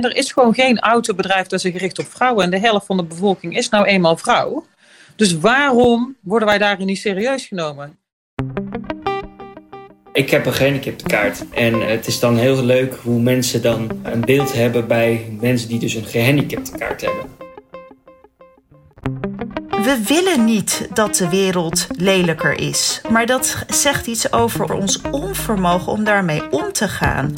Er is gewoon geen autobedrijf dat zich gericht op vrouwen. En de helft van de bevolking is nou eenmaal vrouw. Dus waarom worden wij daarin niet serieus genomen? Ik heb een gehandicaptenkaart. En het is dan heel leuk hoe mensen dan een beeld hebben bij mensen die dus een gehandicaptenkaart hebben. We willen niet dat de wereld lelijker is. Maar dat zegt iets over ons onvermogen om daarmee om te gaan.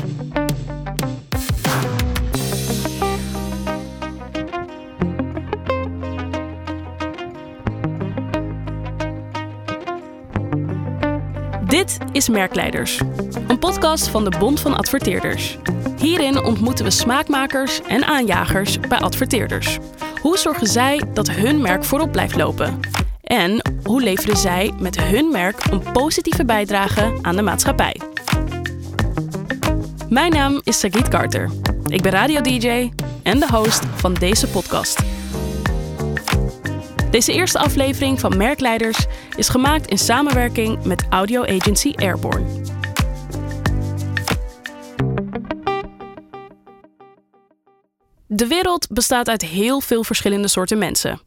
Dit is Merkleiders, een podcast van de Bond van Adverteerders. Hierin ontmoeten we smaakmakers en aanjagers bij adverteerders. Hoe zorgen zij dat hun merk voorop blijft lopen? En hoe leveren zij met hun merk een positieve bijdrage aan de maatschappij? Mijn naam is Sagit Carter. Ik ben radio-dj en de host van deze podcast. Deze eerste aflevering van Merkleiders is gemaakt in samenwerking met audio agency Airborne. De wereld bestaat uit heel veel verschillende soorten mensen.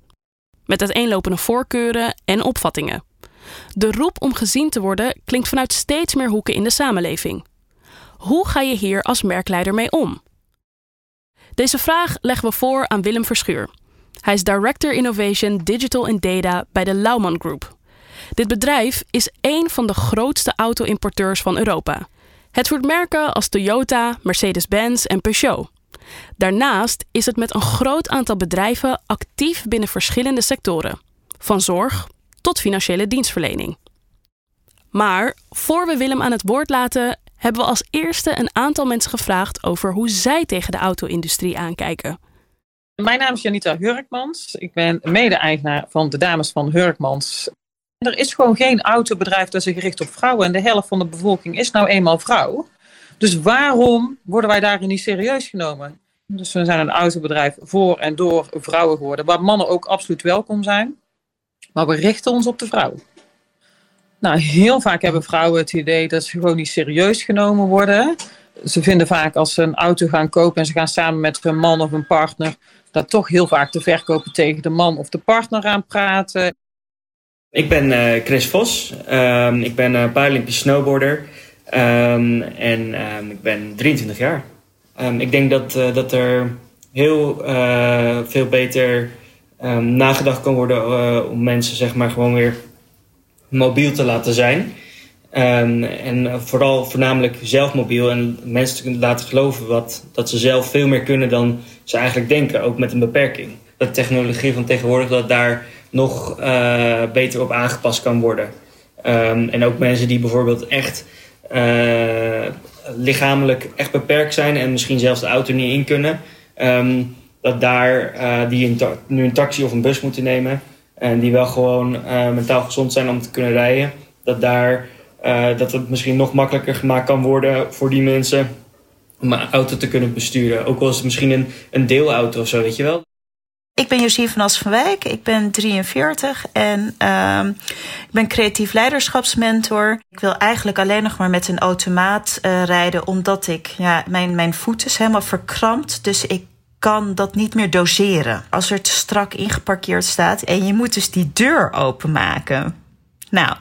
Met uiteenlopende voorkeuren en opvattingen. De roep om gezien te worden klinkt vanuit steeds meer hoeken in de samenleving. Hoe ga je hier als merkleider mee om? Deze vraag leggen we voor aan Willem Verschuur. Hij is Director Innovation Digital and Data bij de Lauman Group. Dit bedrijf is één van de grootste auto-importeurs van Europa. Het voert merken als Toyota, Mercedes-Benz en Peugeot. Daarnaast is het met een groot aantal bedrijven actief binnen verschillende sectoren, van zorg tot financiële dienstverlening. Maar voor we Willem aan het woord laten, hebben we als eerste een aantal mensen gevraagd over hoe zij tegen de auto-industrie aankijken. Mijn naam is Janita Hurkmans. Ik ben mede-eigenaar van de Dames van Hurkmans. Er is gewoon geen autobedrijf dat zich gericht op vrouwen. En de helft van de bevolking is nou eenmaal vrouw. Dus waarom worden wij daarin niet serieus genomen? Dus we zijn een autobedrijf voor en door vrouwen geworden. Waar mannen ook absoluut welkom zijn. Maar we richten ons op de vrouw. Nou, heel vaak hebben vrouwen het idee dat ze gewoon niet serieus genomen worden. Ze vinden vaak als ze een auto gaan kopen en ze gaan samen met hun man of een partner, dat toch heel vaak de verkoper tegen de man of de partner aan praten. Ik ben uh, Chris Vos. Um, ik ben uh, Paralympisch snowboarder. Um, en um, ik ben 23 jaar. ik denk dat, uh, dat er heel veel beter nagedacht kan worden om mensen zeg maar gewoon weer mobiel te laten zijn. en vooral voornamelijk zelf mobiel en mensen te laten geloven wat, dat ze zelf veel meer kunnen dan ze eigenlijk denken, ook met een beperking. Dat technologie van tegenwoordig dat daar nog uh, beter op aangepast kan worden. Um, en ook mensen die bijvoorbeeld echt uh, lichamelijk echt beperkt zijn en misschien zelfs de auto niet in kunnen. Um, dat daar uh, die nu een taxi of een bus moeten nemen. En die wel gewoon mentaal gezond zijn om te kunnen rijden. Dat, daar, dat het misschien nog makkelijker gemaakt kan worden voor die mensen om een auto te kunnen besturen. Ook al is het misschien een, een deelauto of zo, weet je wel. Ik ben Josie van As van Wijk, ik ben 43 en uh, ik ben creatief leiderschapsmentor. Ik wil eigenlijk alleen nog maar met een automaat uh, rijden, omdat ik, ja, mijn, mijn voet is helemaal verkrampt. Dus ik kan dat niet meer doseren. Als er te strak ingeparkeerd staat en je moet dus die deur openmaken. Nou,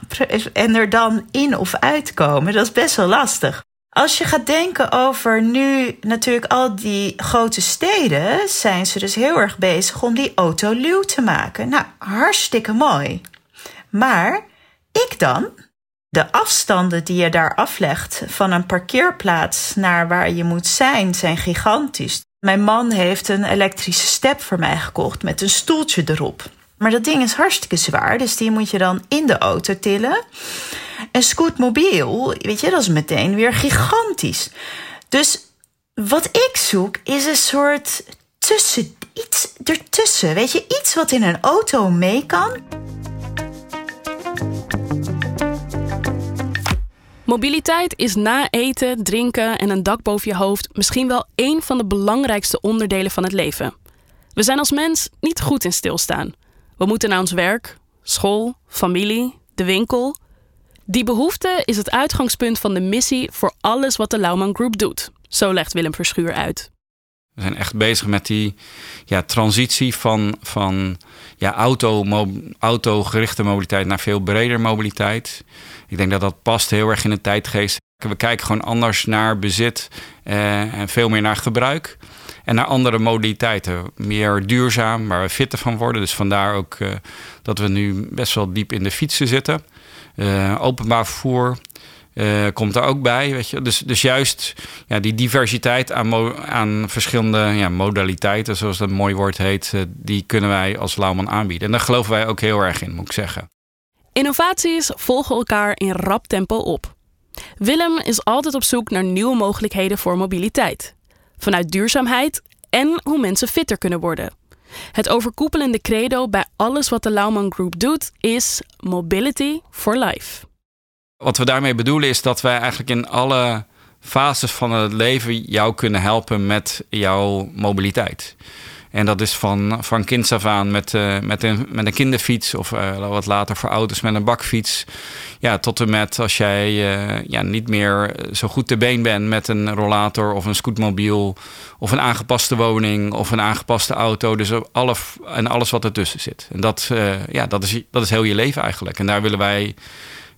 en er dan in of uitkomen, dat is best wel lastig. Als je gaat denken over nu natuurlijk al die grote steden, zijn ze dus heel erg bezig om die auto luw te maken. Nou, hartstikke mooi. Maar ik dan, de afstanden die je daar aflegt van een parkeerplaats naar waar je moet zijn, zijn gigantisch. Mijn man heeft een elektrische step voor mij gekocht met een stoeltje erop. Maar dat ding is hartstikke zwaar, dus die moet je dan in de auto tillen. En scootmobiel, weet je, dat is meteen weer gigantisch. Dus wat ik zoek is een soort tussen, iets ertussen. Weet je, iets wat in een auto mee kan. Mobiliteit is na eten, drinken en een dak boven je hoofd misschien wel één van de belangrijkste onderdelen van het leven. We zijn als mens niet goed in stilstaan. We moeten naar ons werk, school, familie, de winkel. Die behoefte is het uitgangspunt van de missie voor alles wat de Lauman Group doet. Zo legt Willem Verschuur uit. We zijn echt bezig met die ja, transitie van, van ja, auto, autogerichte mobiliteit naar veel breder mobiliteit. Ik denk dat dat past heel erg in de tijdgeest. We kijken gewoon anders naar bezit eh, en veel meer naar gebruik. En naar andere modaliteiten. Meer duurzaam, waar we fitter van worden. Dus vandaar ook uh, dat we nu best wel diep in de fietsen zitten. Uh, openbaar vervoer, uh, komt er ook bij. Weet je? Dus, dus juist ja, die diversiteit aan, aan verschillende ja, modaliteiten, zoals dat mooi woord heet, die kunnen wij als Lauwman aanbieden. En daar geloven wij ook heel erg in, moet ik zeggen. Innovaties volgen elkaar in rap tempo op. Willem is altijd op zoek naar nieuwe mogelijkheden voor mobiliteit. Vanuit duurzaamheid en hoe mensen fitter kunnen worden. Het overkoepelende credo bij alles wat de Lauwman Group doet is Mobility for Life. Wat we daarmee bedoelen is dat wij eigenlijk in alle fases van het leven jou kunnen helpen met jouw mobiliteit. En dat is van, van kinds af aan met, uh, met, een, met een kinderfiets of uh, wat later voor auto's met een bakfiets. Ja, tot en met als jij uh, ja, niet meer zo goed te been bent met een rollator of een scootmobiel of een aangepaste woning of een aangepaste auto. Dus alle, en alles wat ertussen zit. En dat, ja, dat, is, dat is heel je leven eigenlijk. En daar willen wij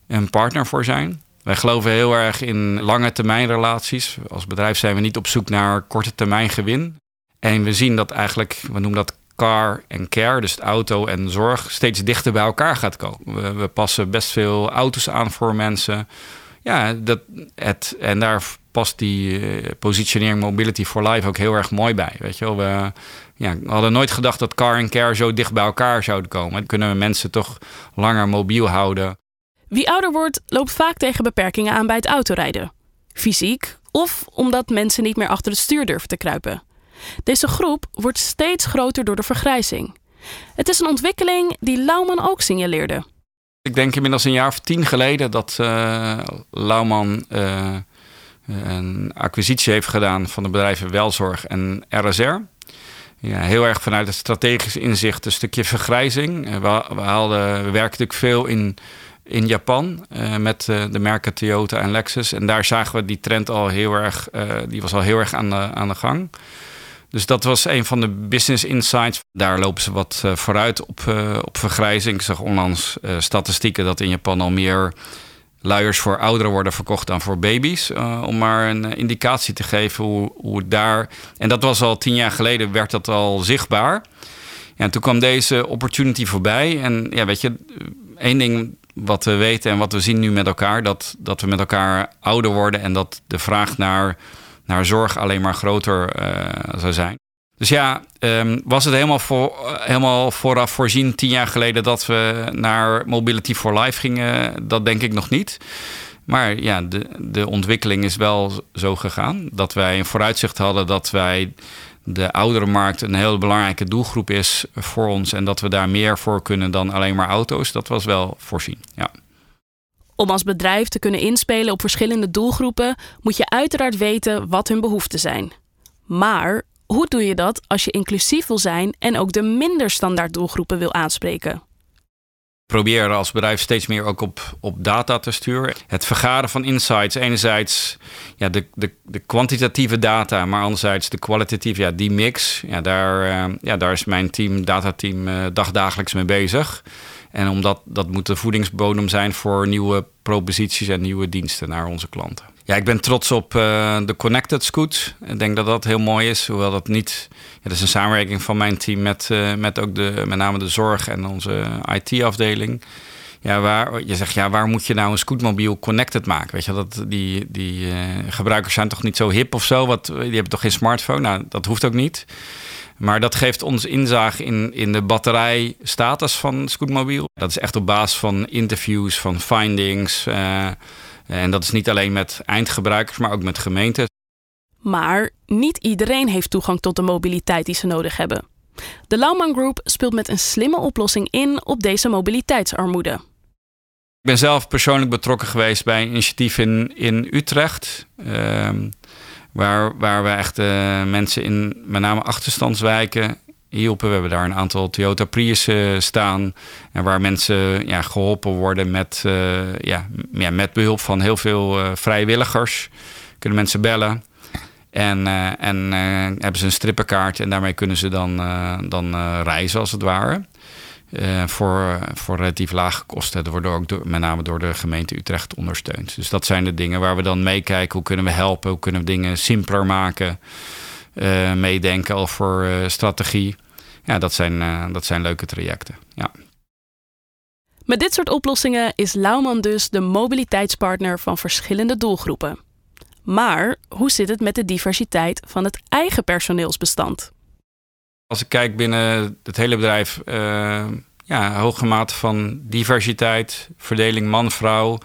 een partner voor zijn. Wij geloven heel erg in lange termijn relaties. Als bedrijf zijn we niet op zoek naar korte termijn gewin. En we zien dat eigenlijk, we noemen dat car en care, dus auto en zorg, steeds dichter bij elkaar gaat komen. We, passen best veel auto's aan voor mensen. Ja, dat, het, en daar past die uh, positionering Mobility for Life ook heel erg mooi bij. Weet je wel, we, ja, we hadden nooit gedacht dat car en care zo dicht bij elkaar zouden komen. Dan kunnen we mensen toch langer mobiel houden. Wie ouder wordt, loopt vaak tegen beperkingen aan bij het autorijden. Fysiek of omdat mensen niet meer achter het stuur durven te kruipen. Deze groep wordt steeds groter door de vergrijzing. Het is een ontwikkeling die Lauwman ook signaleerde. Ik denk inmiddels een jaar of tien geleden dat uh, Lauwman uh, een acquisitie heeft gedaan van de bedrijven Welzorg en RSR. Ja, heel erg vanuit het strategisch inzicht een stukje vergrijzing. We, we, haalden, we werken natuurlijk veel in in Japan met de merken Toyota en Lexus. En daar zagen we die trend al heel erg, die was al heel erg aan de, aan de gang. Dus dat was een van de business insights. Daar lopen ze wat vooruit op, op vergrijzing. Ik zag onlangs statistieken dat in Japan al meer luiers voor ouderen worden verkocht dan voor baby's. om maar een indicatie te geven hoe, hoe het daar. En dat was al tien jaar geleden, werd dat al zichtbaar. En toen kwam deze opportunity voorbij. En ja, weet je, één ding wat we weten en wat we zien nu met elkaar, dat, dat we met elkaar ouder worden en dat de vraag naar, naar zorg alleen maar groter uh, zou zijn. Dus ja, um, was het helemaal, voor, helemaal vooraf voorzien tien jaar geleden dat we naar Mobility for Life gingen? Dat denk ik nog niet. Maar ja, de, de ontwikkeling is wel zo gegaan dat wij een vooruitzicht hadden dat wij de oudere markt een heel belangrijke doelgroep is voor ons en dat we daar meer voor kunnen dan alleen maar auto's, dat was wel voorzien. Ja. Om als bedrijf te kunnen inspelen op verschillende doelgroepen, moet je uiteraard weten wat hun behoeften zijn. Maar hoe doe je dat als je inclusief wil zijn en ook de minder standaard doelgroepen wil aanspreken? proberen als bedrijf steeds meer ook op, op data te sturen. Het vergaren van insights, enerzijds ja, de, de, de kwantitatieve data, maar anderzijds de kwalitatieve, ja, die mix. Ja, daar, uh, ja, daar is mijn team, datateam, uh, dagdagelijks mee bezig. En omdat dat moet de voedingsbodem zijn voor nieuwe proposities en nieuwe diensten naar onze klanten. Ja, ik ben trots op uh, de Connected Scoot. Ik denk dat dat heel mooi is, hoewel dat niet... Ja, dat is een samenwerking van mijn team met, uh, met ook de, met name de zorg en onze IT-afdeling. Ja, waar, je zegt, ja, waar moet je nou een scootmobiel connected maken? Weet je, dat, die, die uh, gebruikers zijn toch niet zo hip of zo? Wat, die hebben toch geen smartphone? Nou, dat hoeft ook niet. Maar dat geeft ons inzage in, in de batterijstatus van scootmobiel. Dat is echt op basis van interviews, van findings... En dat is niet alleen met eindgebruikers, maar ook met gemeenten. Maar niet iedereen heeft toegang tot de mobiliteit die ze nodig hebben. De Lauwman Group speelt met een slimme oplossing in op deze mobiliteitsarmoede. Ik ben zelf persoonlijk betrokken geweest bij een initiatief in, in Utrecht. Uh, waar, waar we echt uh, mensen in met name achterstandswijken hielpen. We hebben daar een aantal Toyota Prius staan. En waar mensen ja, geholpen worden met, uh, ja, met behulp van heel veel vrijwilligers. Kunnen mensen bellen. En, en hebben ze een strippenkaart en daarmee kunnen ze dan, dan reizen als het ware. Voor, voor relatief lage kosten. Dat wordt ook met name door de gemeente Utrecht ondersteund. Dus dat zijn de dingen waar we dan meekijken. Hoe kunnen we helpen? Hoe kunnen we dingen simpeler maken? meedenken over strategie. Ja, dat zijn, dat zijn leuke trajecten. Ja. Met dit soort oplossingen is Lauwman dus de mobiliteitspartner van verschillende doelgroepen. Maar hoe zit het met de diversiteit van het eigen personeelsbestand? Als ik kijk binnen het hele bedrijf, uh, ja, hoge mate van diversiteit, verdeling man-vrouw.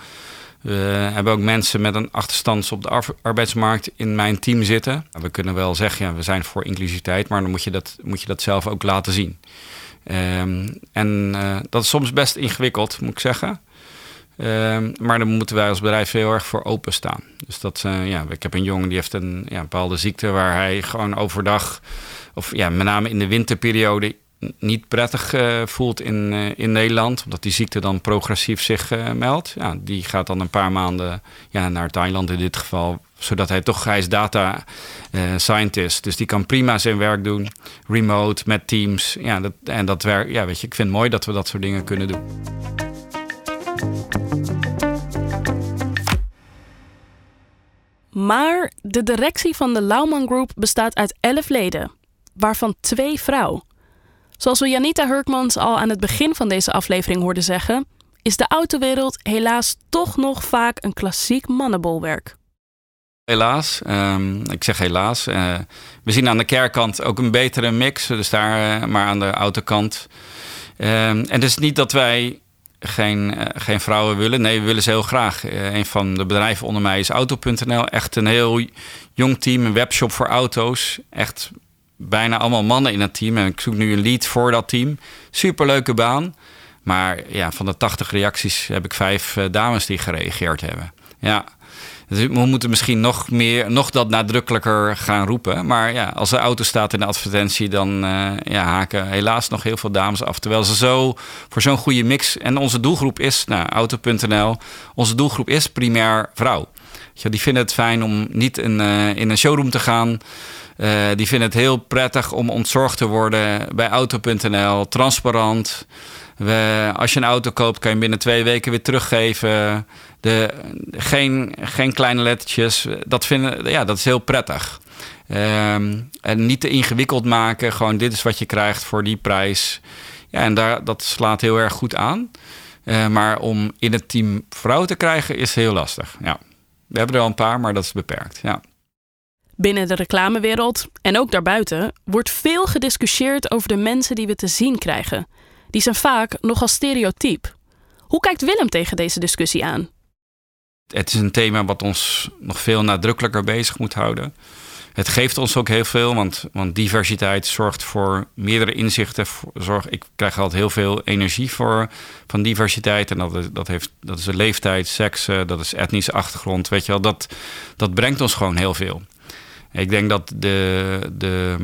We hebben ook mensen met een achterstand op de arbeidsmarkt in mijn team zitten. We kunnen wel zeggen, we zijn voor inclusiviteit, maar dan moet je dat, moet je dat zelf ook laten zien. Ehm, en uh, dat is soms best ingewikkeld, moet ik zeggen. Um, maar daar moeten wij als bedrijf heel erg voor openstaan. Dus dat, uh, ja, ik heb een jongen die heeft een ja, bepaalde ziekte waar hij gewoon overdag, of ja, met name in de winterperiode, niet prettig uh, voelt in, uh, in Nederland. Omdat die ziekte dan progressief zich uh, meldt. Ja, die gaat dan een paar maanden ja, naar Thailand in dit geval. Zodat hij toch, hij is data scientist. Dus die kan prima zijn werk doen. Remote, met teams. Ja, dat, en dat werk, ja, weet je, ik vind het mooi dat we dat soort dingen kunnen doen. Maar de directie van de Lauman Group bestaat uit elf leden, waarvan twee vrouw. Zoals we Janita Hurkmans al aan het begin van deze aflevering hoorden zeggen, is de autowereld helaas toch nog vaak een klassiek mannenbolwerk. Helaas, um, ik zeg helaas. Uh, we zien aan de kerkkant ook een betere mix, dus daar, uh, maar aan de autokant. Um, en is niet dat wij geen, uh, geen vrouwen willen. Nee, we willen ze heel graag. een van de bedrijven onder mij is Auto.nl. Echt een heel jong team, een webshop voor auto's. Echt bijna allemaal mannen in het team. En ik zoek nu een lead voor dat team. Superleuke baan. Maar ja, van de 80 reacties heb ik vijf uh, dames die gereageerd hebben. Ja. Dus we moeten misschien nog meer, nog dat nadrukkelijker gaan roepen. Maar ja, als de auto staat in de advertentie, dan uh, ja, haken helaas nog heel veel dames af. Terwijl ze zo voor zo'n goede mix. En onze doelgroep is, nou, auto.nl, onze doelgroep is primair vrouw. Die vinden het fijn om niet in, uh, in een showroom te gaan. Uh, die vinden het heel prettig om ontzorgd te worden bij auto.nl. Transparant. We, als je een auto koopt, kan je binnen twee weken weer teruggeven. De, geen, geen kleine lettertjes. Dat, vinden, ja, dat is heel prettig. Um, en niet te ingewikkeld maken. Gewoon dit is wat je krijgt voor die prijs. Ja, en daar, dat slaat heel erg goed aan. Uh, maar om in het team vrouw te krijgen is heel lastig. Ja. We hebben er al een paar, maar dat is beperkt. Ja. Binnen de reclamewereld en ook daarbuiten wordt veel gediscussieerd over de mensen die we te zien krijgen. Die zijn vaak nogal stereotyp. Hoe kijkt Willem tegen deze discussie aan? Het is een thema wat ons nog veel nadrukkelijker bezig moet houden. Het geeft ons ook heel veel, want, want diversiteit zorgt voor meerdere inzichten. Zorg, ik krijg altijd heel veel energie voor, van diversiteit. En dat is, dat, heeft, dat is de leeftijd, seks, dat is etnische achtergrond. Weet je wel, dat, dat brengt ons gewoon heel veel. Ik denk dat de, de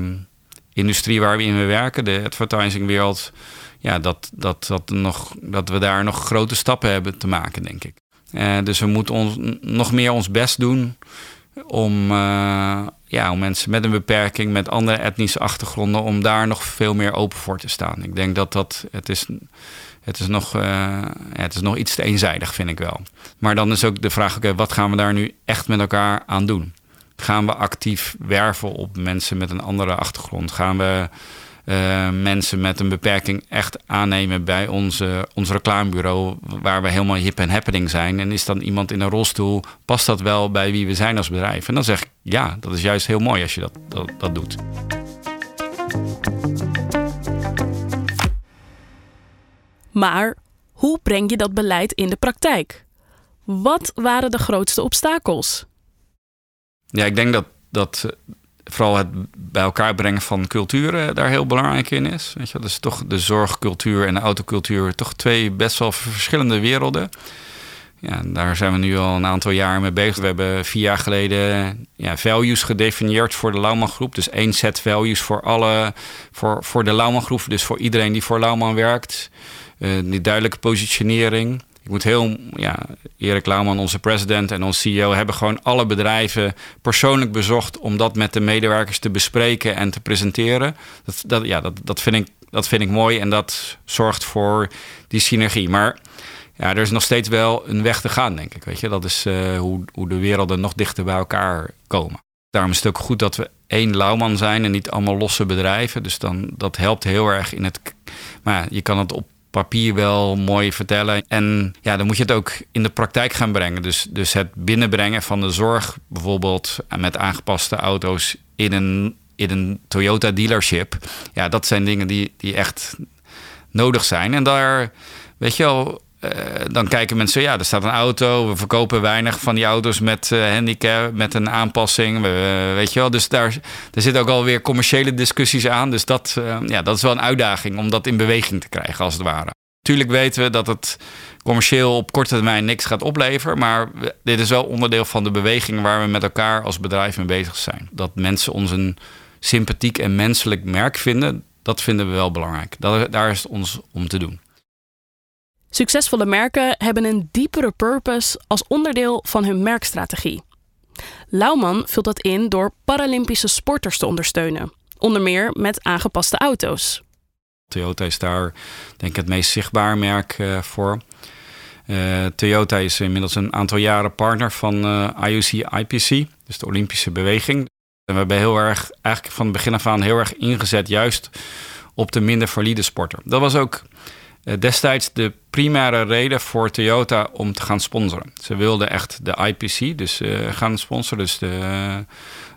industrie waar we in werken, de advertisingwereld, ja, dat, dat, dat, dat we daar nog grote stappen hebben te maken, denk ik. Uh, dus we moeten nog meer ons best doen om, uh, ja, om mensen met een beperking, met andere etnische achtergronden, om daar nog veel meer open voor te staan. Ik denk dat dat, het is, het is, nog, ja, het is nog iets te eenzijdig, vind ik wel. Maar dan is ook de vraag, wat gaan we daar nu echt met elkaar aan doen? Gaan we actief werven op mensen met een andere achtergrond? Gaan we uh, mensen met een beperking echt aannemen bij onze, ons reclamebureau, waar we helemaal hip en happening zijn? En is dan iemand in een rolstoel, past dat wel bij wie we zijn als bedrijf? En dan zeg ik ja, dat is juist heel mooi als je dat, dat, dat doet. Maar hoe breng je dat beleid in de praktijk? Wat waren de grootste obstakels? Ja, ik denk dat, dat eh, vooral het bij elkaar brengen van culturen daar heel belangrijk in is. Weet je, dus toch de zorgcultuur en de autocultuur, toch twee best wel verschillende werelden. Ja, daar zijn we nu al een aantal jaar mee bezig. We hebben vier jaar geleden ja, values gedefinieerd voor de Lauwman groep. Dus één set values voor alle, voor, voor de Lauwman groep. Dus voor iedereen die voor Lauwman werkt. Uh, die duidelijke positionering. Ik moet heel, ja, Erik Lauwman, onze president en onze CEO, hebben gewoon alle bedrijven persoonlijk bezocht om dat met de medewerkers te bespreken en te presenteren. Dat, dat, ja, dat, dat, vind ik, dat vind ik mooi en dat zorgt voor die synergie. Maar ja, er is nog steeds wel een weg te gaan, denk ik. Weet je? Dat is uh, hoe, hoe de werelden nog dichter bij elkaar komen. Daarom is het ook goed dat we één Lauwman zijn en niet allemaal losse bedrijven. Dus dan, dat helpt heel erg in het. Maar ja, je kan het op papier wel mooi vertellen. En ja, dan moet je het ook in de praktijk gaan brengen. Dus, dus het binnenbrengen van de zorg, bijvoorbeeld met aangepaste auto's in een, in een Toyota dealership. Ja, dat zijn dingen die, die echt nodig zijn. En daar, weet je wel, eh, dan kijken mensen, ja, er staat een auto. We verkopen weinig van die auto's met uh, handicap, met een aanpassing. We, weet je wel, dus daar, daar zitten ook alweer commerciële discussies aan. Dus dat, ja, dat is wel een uitdaging om dat in beweging te krijgen, als het ware. Tuurlijk weten we dat het commercieel op korte termijn niks gaat opleveren. Maar dit is wel onderdeel van de beweging waar we met elkaar als bedrijf mee bezig zijn. Dat mensen ons een sympathiek en menselijk merk vinden, dat vinden we wel belangrijk. Dat, daar is het ons om te doen. Succesvolle merken hebben een diepere purpose als onderdeel van hun merkstrategie. Lauwman vult dat in door Paralympische sporters te ondersteunen, onder meer met aangepaste auto's. Toyota is daar denk ik het meest zichtbaar merk uh, voor. Uh, Toyota is inmiddels een aantal jaren partner van uh, eh, IOC IPC, dus de Olympische beweging. En we hebben heel erg, eigenlijk van het begin af aan heel erg ingezet, juist op de minder valide sporter. Dat was ook eh, destijds de primaire reden voor Toyota om te gaan sponsoren. Ze wilden echt de IPC dus, uh, gaan sponsoren, dus de,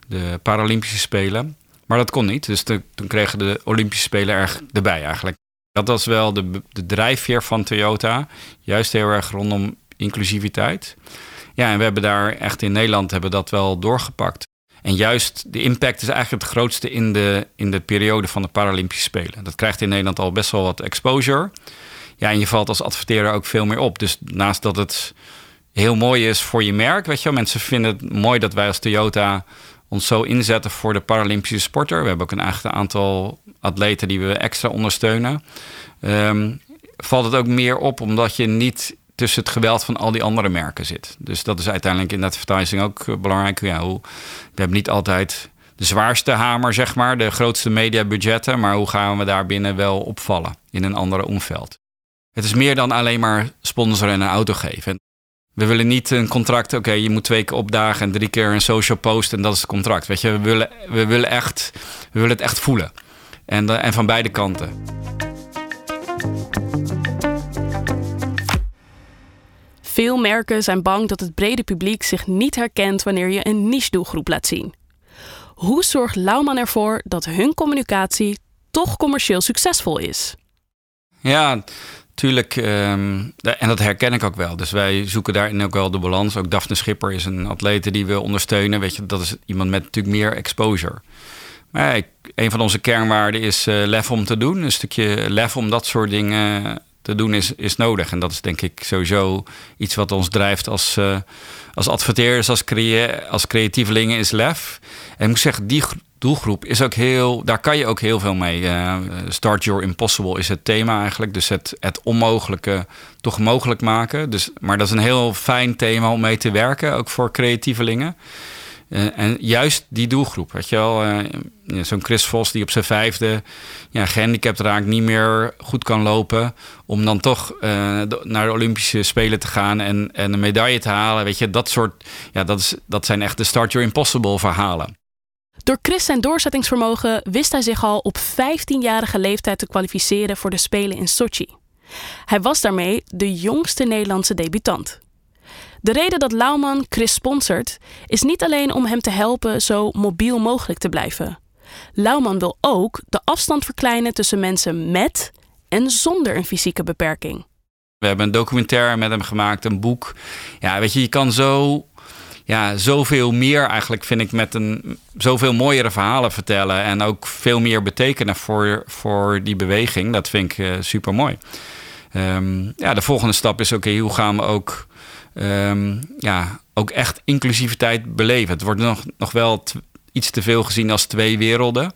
de Paralympische Spelen. Maar dat kon niet, dus toen kregen de Olympische Spelen erbij eigenlijk. Dat was wel de, de drijfveer van Toyota, juist heel erg rondom inclusiviteit. Ja, en we hebben daar echt in Nederland hebben dat wel doorgepakt. En juist de impact is eigenlijk het grootste in de, in de periode van de Paralympische Spelen. Dat krijgt in Nederland al best wel wat exposure. Ja, en je valt als adverteerder ook veel meer op. Dus naast dat het heel mooi is voor je merk, weet je mensen vinden het mooi dat wij als Toyota ons zo inzetten voor de Paralympische sporter. We hebben ook een aantal atleten die we extra ondersteunen. Um, valt het ook meer op omdat je niet tussen het geweld van al die andere merken zit. Dus dat is uiteindelijk in advertising ook eh, belangrijk. Ja, we hebben niet altijd de zwaarste hamer, zeg maar, de grootste mediabudgetten, maar hoe gaan we daar binnen wel opvallen in een andere omveld? Het is meer dan alleen maar sponsoren en een auto geven. We willen niet een contract, oké, je moet twee keer opdagen en drie keer een social post en dat is het contract. Weet je, we willen, we willen, echt, we willen het echt voelen. En, eh, en van beide kanten. Veel merken zijn bang dat het brede publiek zich niet herkent wanneer je een niche-doelgroep laat zien. Hoe zorgt Lauwman ervoor dat hun communicatie toch commercieel succesvol is? Ja, tuurlijk. Ehm, en dat herken ik ook wel. Dus wij zoeken daarin ook wel de balans. Ook Daphne Schipper is een atlete die we ondersteunen. Weet je, dat is iemand met natuurlijk meer exposure. Maar ja, een van onze kernwaarden is uh, lef om te doen. Een stukje lef om dat soort dingen te doen is, is nodig. En dat is denk ik sowieso iets wat ons drijft als, uh, als adverteerders, als, creë als creatievelingen, is lef. En ik moet zeggen, die doelgroep is ook heel, daar kan je ook heel veel mee. Uh, Start Your Impossible is het thema eigenlijk. Dus het, het onmogelijke toch mogelijk maken. Dus, maar dat is een heel fijn thema om mee te werken, ook voor creatievelingen. Uh, en juist die doelgroep, weet je wel. Uh, Zo'n Chris Vos die op zijn vijfde ja, gehandicapt raakt, niet meer goed kan lopen. Om dan toch uh, naar de Olympische Spelen te gaan en, en een medaille te halen. Weet je, dat soort, ja, dat, is, dat zijn echt de Start Your Impossible verhalen. Door Chris zijn doorzettingsvermogen wist hij zich al op 15-jarige leeftijd te kwalificeren voor de Spelen in Sochi. Hij was daarmee de jongste Nederlandse debutant. De reden dat Lauwman Chris sponsort is niet alleen om hem te helpen zo mobiel mogelijk te blijven. Lauwman wil ook de afstand verkleinen tussen mensen met en zonder een fysieke beperking. We hebben een documentaire met hem gemaakt, een boek. Ja, weet je, je kan zo ja, zoveel meer eigenlijk, vind ik, met een zoveel mooiere verhalen vertellen. En ook veel meer betekenen voor, voor die beweging. Dat vind ik uh, super mooi. Ehm, ja, de volgende stap is: oké, hoe gaan we ook, um, ja, ook echt inclusiviteit beleven? Het wordt nog, nog wel iets te veel gezien als twee werelden.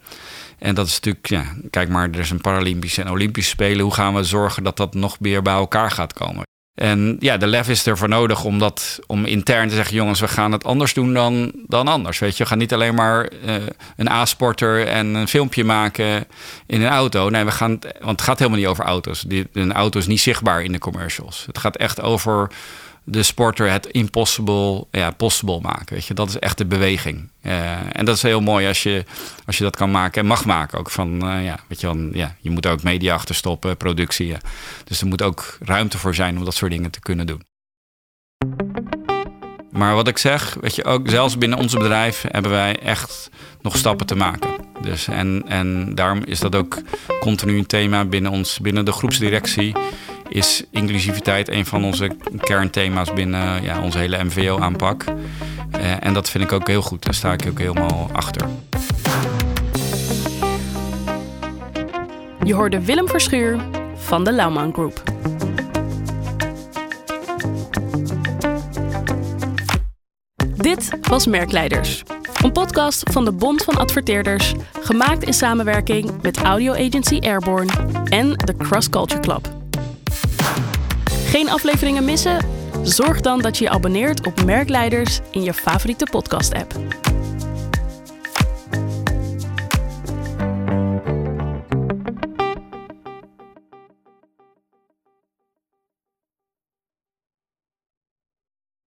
En dat is natuurlijk, ja, kijk maar, er is een Paralympische en Olympische Spelen. Hoe gaan we zorgen dat dat nog meer bij elkaar gaat komen? En ja, de lef is ervoor nodig om, dat, om intern te zeggen: jongens, we gaan het anders doen dan, dan anders. Weet je, we gaan niet alleen maar uh, een A-sporter en een filmpje maken in een auto. Nee, we gaan, want het gaat helemaal niet over auto's. Die, een auto is niet zichtbaar in de commercials. Het gaat echt over de sporter het impossible ja, possible maken. Weet je? Dat is echt de beweging. Uh, en dat is heel mooi als je, als je dat kan maken en mag maken. Ook van, uh, ja, weet je, wel, ja, je moet ook media achter stoppen, productie. Dus er moet ook ruimte voor zijn om dat soort dingen te kunnen doen. Maar wat ik zeg, weet je, ook zelfs binnen onze bedrijf hebben wij echt nog stappen te maken. Dus en, en daarom is dat ook continu een thema binnen ons, binnen de groepsdirectie is inclusiviteit een van onze kernthema's binnen ja, onze hele MVO-aanpak. Uh, en dat vind ik ook heel goed. Daar sta ik ook helemaal achter. Je hoorde Willem Verschuur van de Lauwman Group. Dit was Merkleiders, een podcast van de Bond van Adverteerders, gemaakt in samenwerking met audio agency Airborne en de Cross Culture Club. Geen afleveringen missen? Zorg dan dat je je abonneert op Merkleiders in je favoriete podcast-app.